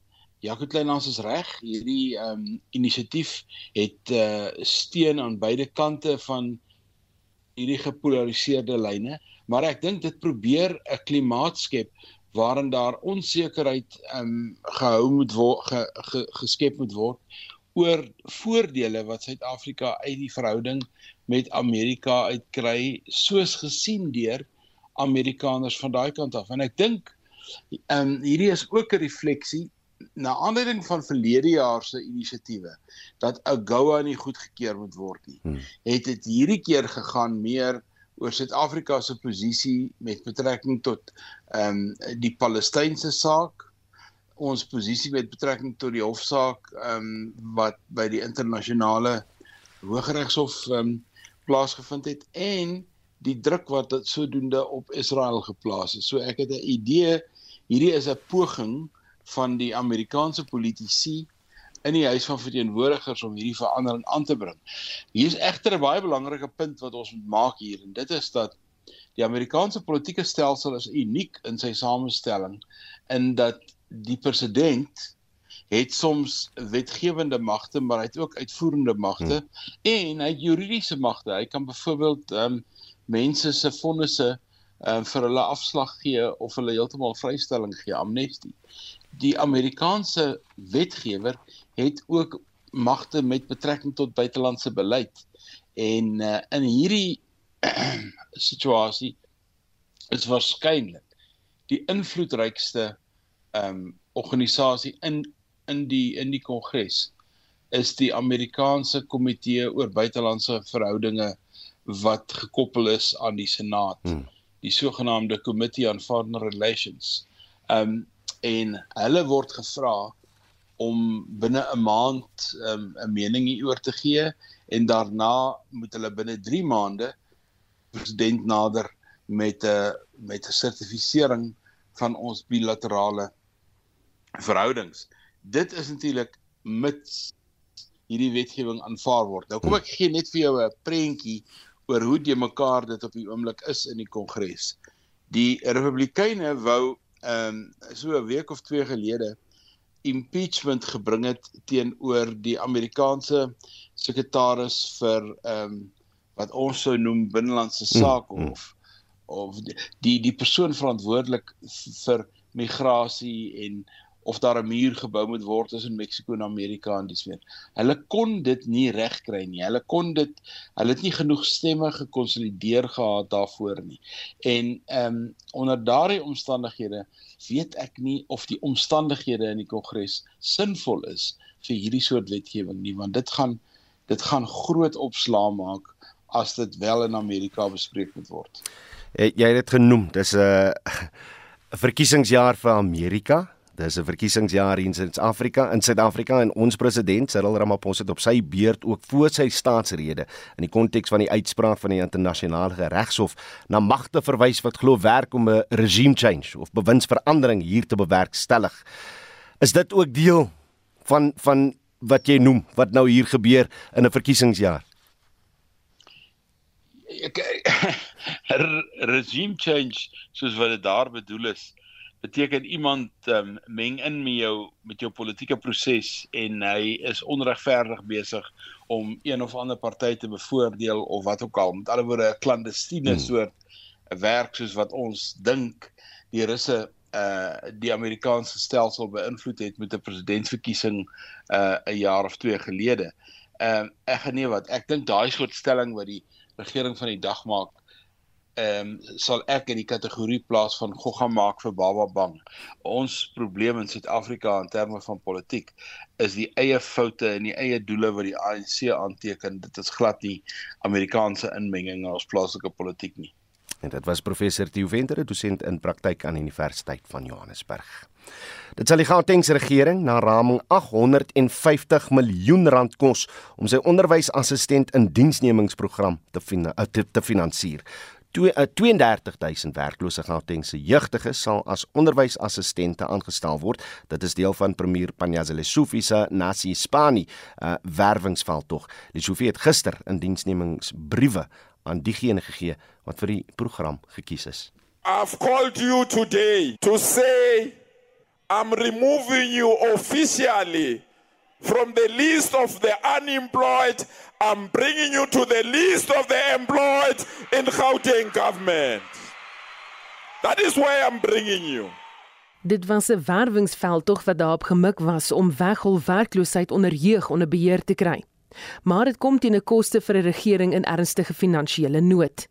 Jaco Kleinhans is reg, hierdie ehm um, inisiatief het uh, steun aan beide kante van hierdie gepolariseerde lyne, maar ek dink dit probeer 'n klimaat skep waarin daar onsekerheid ehm um, gehou moet word ge, ge, geskep moet word oor voordele wat Suid-Afrika uit die verhouding met Amerika uitkry soos gesien deur Amerikaners van daai kant af. En ek dink ehm um, hierdie is ook 'n refleksie na aanleiding van verlede jaar se inisiatiewe dat AGOA nie goedgekeur moet word nie hmm. het dit hierdie keer gegaan meer oor Suid-Afrika se posisie met betrekking tot ehm um, die Palestynse saak ons posisie met betrekking tot die hofsaak ehm um, wat by die internasionale Hooggeregshof ehm um, plaasgevind het en die druk wat dit sodoende op Israel geplaas het. So ek het 'n idee hierdie is 'n poging van die Amerikaanse politici in die huis van verteenwoordigers om hierdie verandering aan te bring. Hier is egter 'n baie belangrike punt wat ons moet maak hier en dit is dat die Amerikaanse politieke stelsel is uniek in sy samestelling in dat die president het soms wetgewende magte, maar hy het ook uitvoerende magte hmm. en hy het juridiese magte. Hy kan byvoorbeeld ehm um, mense se vonnisse ehm um, vir hulle afslag gee of hulle heeltemal vrystelling gee, amnestie. Die Amerikaanse wetgewer het ook magte met betrekking tot buitelandse beleid. En uh, in hierdie situasie is waarskynlik die invloedrykste ehm um, organisasie in in die in die kongres is die Amerikaanse komitee oor buitelandse verhoudinge wat gekoppel is aan die senaat hmm. die sogenaamde committee on foreign relations ehm um, en hulle word gevra om binne 'n maand um, 'n mening hieroor te gee en daarna moet hulle binne 3 maande president nader met 'n met 'n sertifisering van ons bilaterale verhoudings. Dit is natuurlik mits hierdie wetgewing aanvaar word. Nou kom ek gee net vir jou 'n prentjie oor hoe die mekaar dit op die oomblik is in die Kongres. Die Republikeine wou ehm um, so 'n week of twee gelede impeachment gebring het teenoor die Amerikaanse sekretaris vir ehm um, wat ons sou noem binnelandse sake mm, mm. of of die, die persoon verantwoordelik vir migrasie en of daar 'n muur gebou moet word tussen Mexiko en Amerika en dis meer. Hulle kon dit nie regkry nie. Hulle kon dit hulle het nie genoeg stemme gekonsolideer gehad daarvoor nie. En ehm um, onder daardie omstandighede weet ek nie of die omstandighede in die Kongres sinvol is vir hierdie soort wetgewing nie, want dit gaan dit gaan groot opslaa maak as dit wel in Amerika bespreek moet word. Jy het dit genoem, dis 'n uh, verkiesingsjaar vir Amerika. Dis 'n verkiesingsjaar in Suid-Afrika, in Suid-Afrika en ons president Cyril Ramaphosa het op sy beurt ook voor sy staatsrede in die konteks van die uitspraak van die internasionale regshof na magte verwys wat glo werk om 'n regime change of bewindsverandering hier te bewerkstellig. Is dit ook deel van van wat jy noem wat nou hier gebeur in 'n verkiesingsjaar? Ek regime change soos wat dit daar bedoel is beteken iemand um, meng in met jou met jou politieke proses en hy is onregverdig besig om een of ander party te bevoordeel of wat ook al met alle woorde 'n klandestiene hmm. soort 'n werk soos wat ons dink die russe uh die Amerikaanse stelsel beïnvloed het met 'n presidentsverkiesing uh 'n jaar of twee gelede. Ehm uh, ek genee wat ek dink daai soort stelling wat die regering van die dag maak ehm um, sal ek in die kategorie plaas van gogga maak vir baba bang. Ons probleem in Suid-Afrika in terme van politiek is die eie foute en die eie doele wat die ANC aanteken. Dit is glad nie Amerikaanse inmenging in ons plaaslike politiek nie. En dit was professor Theo Venter, dosent in praktyk aan die Universiteit van Johannesburg. Dit sal die Gautengse regering na raming 850 miljoen rand kos om sy onderwysassistent in diensnemingsprogram te, fina te, te finansier. 32000 eh, werklose Gautengse jeugdiges sal as onderwysassistente aangestel word. Dit is deel van premier Panyaza Lesufi se Nasi Spani uh, werwingsveldtog. Lesufi het gister in diensnemingsbriewe aan diegene gegee wat vir die program gekies is. I've called you today to say I'm removing you officially from the list of the unemployed I'm bringing you to the list of the employed in Gauteng government. That is where I'm bringing you. Dit was 'n werwingsveldtog wat daarop gemik was om weghol werkloosheid onder jeug onder beheer te kry. Maar dit kom teen 'n koste vir 'n regering in ernstige finansiële nood.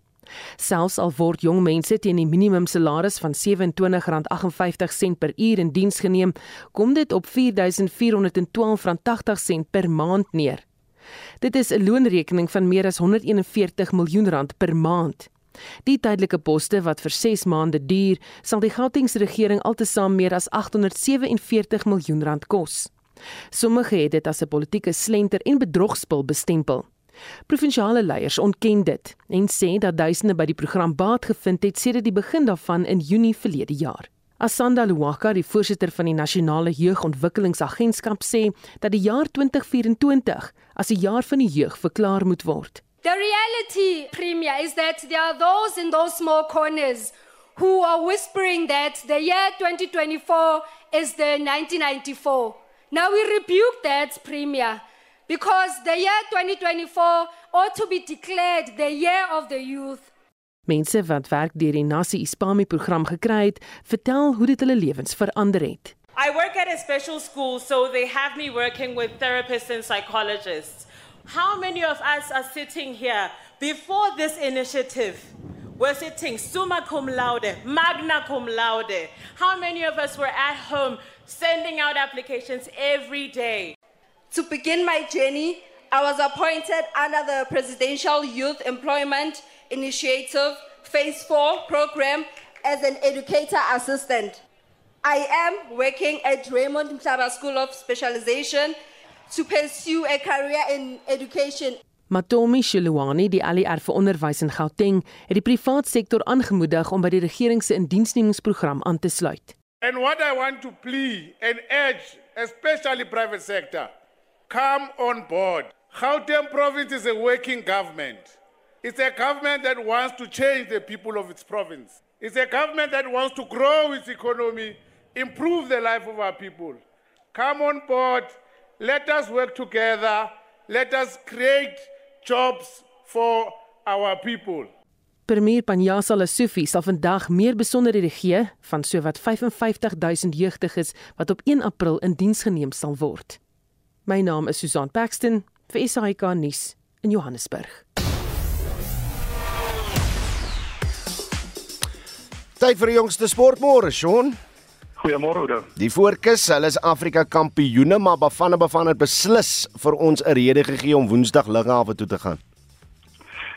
Selfs al word jong mense teen die minimum salaris van R27.58 per uur in diens geneem, kom dit op R4412.80 per maand neer. Dit is 'n loonrekening van meer as 141 miljoen rand per maand. Die tydelike poste wat vir 6 maande duur, sal die Gautengse regering altesaam meer as 847 miljoen rand kos. Sommige het dit as 'n politieke slenter en bedrogspel bestempel. Provinsiale leiers ontken dit en sê dat duisende by die program baat gevind het sedert die begin daarvan in Junie verlede jaar. Asanda Luwaka, die voorsitter van die Nasionale Jeugontwikkelingsagentskap sê dat die jaar 2024 as 'n jaar van die jeug verklaar moet word. The reality, Premier, is that there are those in those small corners who are whispering that the year 2024 is the 1994. Now we rebuke that, Premier, because the year 2024 ought to be declared the year of the youth. Mense wat werk deur die Nasi Ispami program gekry het, vertel hoe dit hulle lewens verander het. I work at a special school so they have me working with therapists and psychologists. How many of us are sitting here before this initiative? We're sitting summa cum laude, magna cum laude. How many of us were at home sending out applications every day? To begin my journey, I was appointed under the Presidential Youth Employment Initiative Phase 4 program as an educator assistant. I am working at Raymond Mhlaba School of Specialization to pursue a career in education. Matomi Shilwani, die ALR vir onderwys in Gauteng, het die privaat sektor aangemoedig om by die regering se indiensnemingsprogram aan te sluit. And what I want to plea and urge, especially private sector, come on board. Gauteng province is a working government. It's a government that wants to change the people of its province. It's a government that wants to grow its economy, improve the life of our people. Come on board. Let us work together. Let us create jobs for our people. Premier Panjasa Lesufi sal vandag meer besonderhede gee van sowat 55000 jeugdiges wat op 1 April in diens geneem sal word. My naam is Susan Paxton vir SAK nuus in Johannesburg. Tyd vir die jongste sportmôre, Sean. Goeiemôre, Oudo. Die voorkus, hulle is Afrika kampioene, maar Bafana Bafana het beslis vir ons 'n rede gegee om Woensdag lughawe toe te gaan.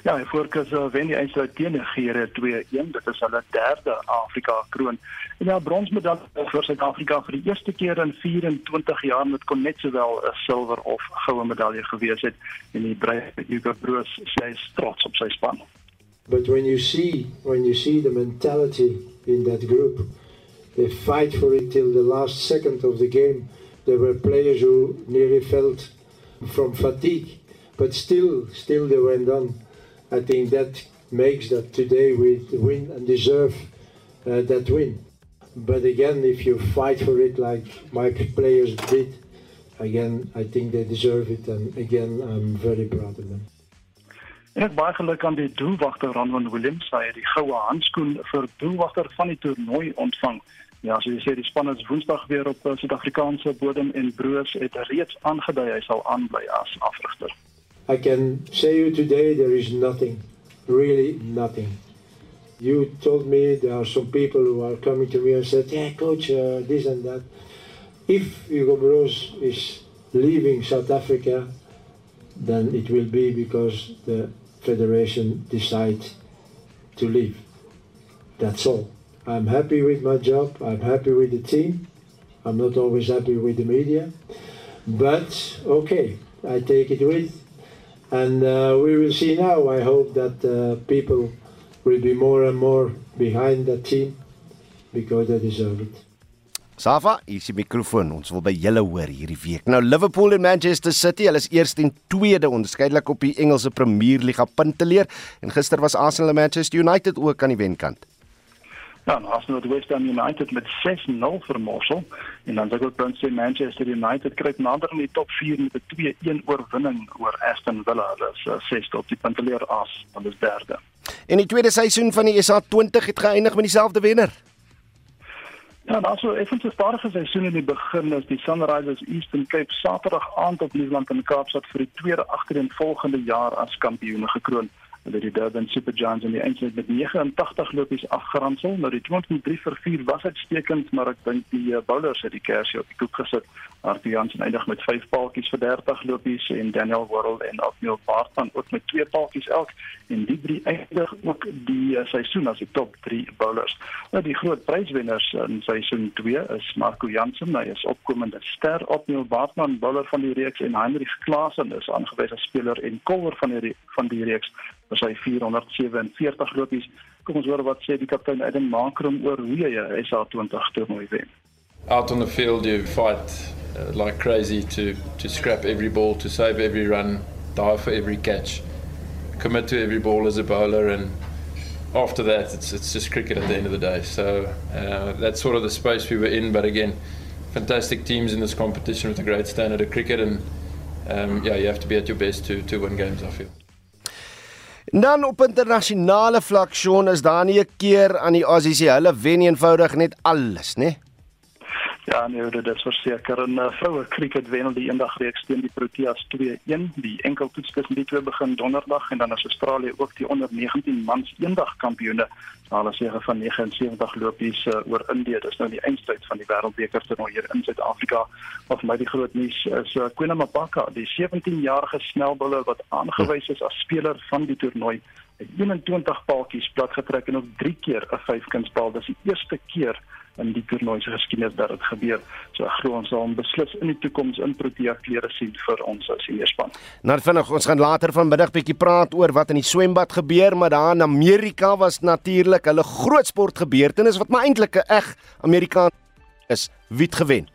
Ja, die voorkeur uh, wen die eindstryd teen Nigerië 2-1. Dit is hulle derde Afrika kroon. En ja, bronsmedalje vir Suid-Afrika vir die eerste keer in 24 jaar met kon net sowel 'n silwer of goue medalje gewees het en die Breyer Hugo Broos sê trots op sy span. But when you see when you see the mentality in that group, they fight for it till the last second of the game. There were players who nearly felt from fatigue, but still, still they went on. I think that makes that today we win and deserve uh, that win. But again, if you fight for it like my players did, again, I think they deserve it. And again, I'm very proud of them. Ek baie geluk aan die doelwagter Ranwan Williams, hy het die goue handskoen vir doelwagter van die toernooi ontvang. Ja, so jy sê die span is Woensdag weer op uh, Suid-Afrikaanse bodem en Broos het reeds aangedui hy sal aanbly as afrigter. I can say you today there is nothing, really nothing. You told me there are some people who are coming to me and said, "Yeah, coach, uh, this and that." If Hugo Broos is leaving South Africa, then it will be because the federation decide to leave. That's all. I'm happy with my job. I'm happy with the team. I'm not always happy with the media, but okay, I take it with, and uh, we will see now. I hope that uh, people will be more and more behind that team because they deserve it. Safa, hier is die mikrofoon. Ons wil by julle hoor hierdie week. Nou Liverpool en Manchester City, hulle is eerste en tweede onderskeidelik op die Engelse Premier Liga punteleer en gister was Arsenal en Manchester United ook aan die wenkant. Ja, nou Arsenal het West Ham United met 6-0 vermorsel en dan sê ek sê Manchester United kry nader in die top 4 met 'n 2-1 oorwinning oor Aston Villa. Hulle is uh, sesde op die punteleer as, hulle is derde. En die tweede seisoen van die SA20 het geëindig met dieselfde wenner. Ja, nou so effens 'n stadige seisoen in die begin is die Sunrisers Eastern Cape Saterdag aand op Nieuwland in Kaapstad vir die tweede agtereenvolgende jaar as kampioene gekroon. Hulle die Durban Super Giants in die eindstryd met 89 lopies afgeronsel. Nou die 23 vir 4 was uitstekend, maar ek dink die uh, bowlers het die kersie op die koek gesit. Artie Jansen eindig met 5 paaltjies vir 30 lopies en Daniel Worrell en Othniel Bartman ook met 2 paaltjies elk en die drie eindig ook die uh, seisoen as die top 3 bowlers. Nou die groot pryswenners in seisoen 2 is Marco Jansen, hy is opkomende ster, Othniel Bartman bowler van die reeks en Heinrich Klaasen is aangewys as speler en kolwer van die van die reeks was hy 447 lopies. Kom ons hoor wat sê die kaptein Adam Makrum oor hoe hy 'n SA20 toernooi wen. Out on the field you fight uh, like crazy to to scrap every ball, to save every run, die for every catch. Commit to every ball as a bowler and after that it's it's just cricket at the end of the day. So uh, that's sort of the space we were in but again fantastic teams in this competition with a great standard of cricket and um, yeah you have to be at your best to to win games I feel. Dan op internasionale vlak Shaun is daar nie 'n keer aan die Aussies nie. Hulle wen eenvoudig net alles, né? Ja, nee, dit is verseker 'n uh, vroue cricket wen die eendag reeks teen die Proteas 2-1. Die enkeltoets tussen die twee begin donderdag en dan is Australië ook die onder 19 mans eendag kampioene. Hulle sê van 79 lopies uh, oor Indië. Dis nou die eindstryd van die Wêreldbeker toernooi hier in Suid-Afrika. Of my die groot nuus is uh, Kwena Mapaka, die 17-jarige snelbouler wat aangewys is as speler van die toernooi. 21 paaltjies plat getrek en ook 3 keer 'n vyfkunspaal. Dis die eerste keer in die toernooi se geskiedenis dat dit gebeur. So ek glo ons sal beslis in die toekoms in Protea klere sien vir ons as senior-span. Nou vinnig, ons gaan later vanmiddag bietjie praat oor wat in die swembad gebeur, maar daar in Amerika was natuurlik hulle groot sportgebeurtenis wat maar eintlik 'n eg Amerikaan is. Wie het gewen?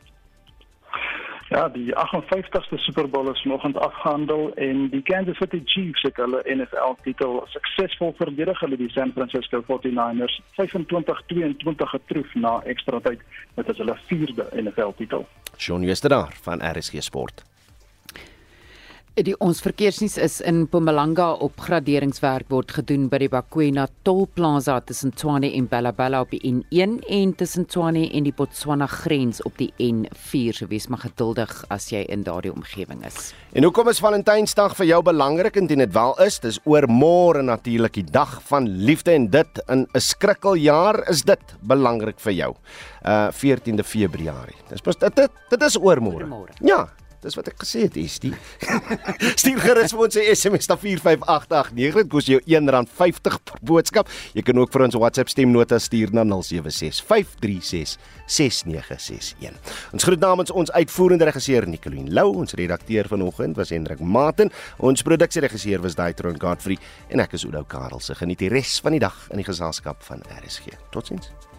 Ja, die 58ste Super Bowl is vanoggend afgehandel en die Kansas City Chiefs het hulle NFL titel suksesvol verdedig hulle die San Francisco 49ers 25-22 getroof na ekstra tyd met as hulle vierde NFL titel. Shaun Westerdar van RSG Sport. Die ons verkeersnuus is in Mpumalanga opgraderingswerk word gedoen by die Bakwena tolplaza tussen Tshwane en Bellabella op die N1 en tussen Tshwane en die Botswana grens op die N4. So wees maar geduldig as jy in daardie omgewing is. En hoekom is Valentynsdag vir jou belangrik en dit wel is? Dis oor môre natuurlik die dag van liefde en dit in 'n skrikkeljaar is dit belangrik vir jou. Uh 14de Februarie. Dis dit dit, dit is oor môre. Ja, dis wat ek gesê het, Estie. Stuur gerus vir ons 'n SMS na 45889. Dit kos jou R1.50 per boodskap. Jy kan ook vir ons WhatsApp stemnota stuur na 0765366961. Ons groet namens ons uitvoerende regisseur Nicoline Lou, ons redakteur vanoggend was Hendrik Maten, ons produksieregisseur was Daitron Godfrey en ek is Oudo Karelse. Geniet die res van die dag in die geselskap van RSG. Totsiens.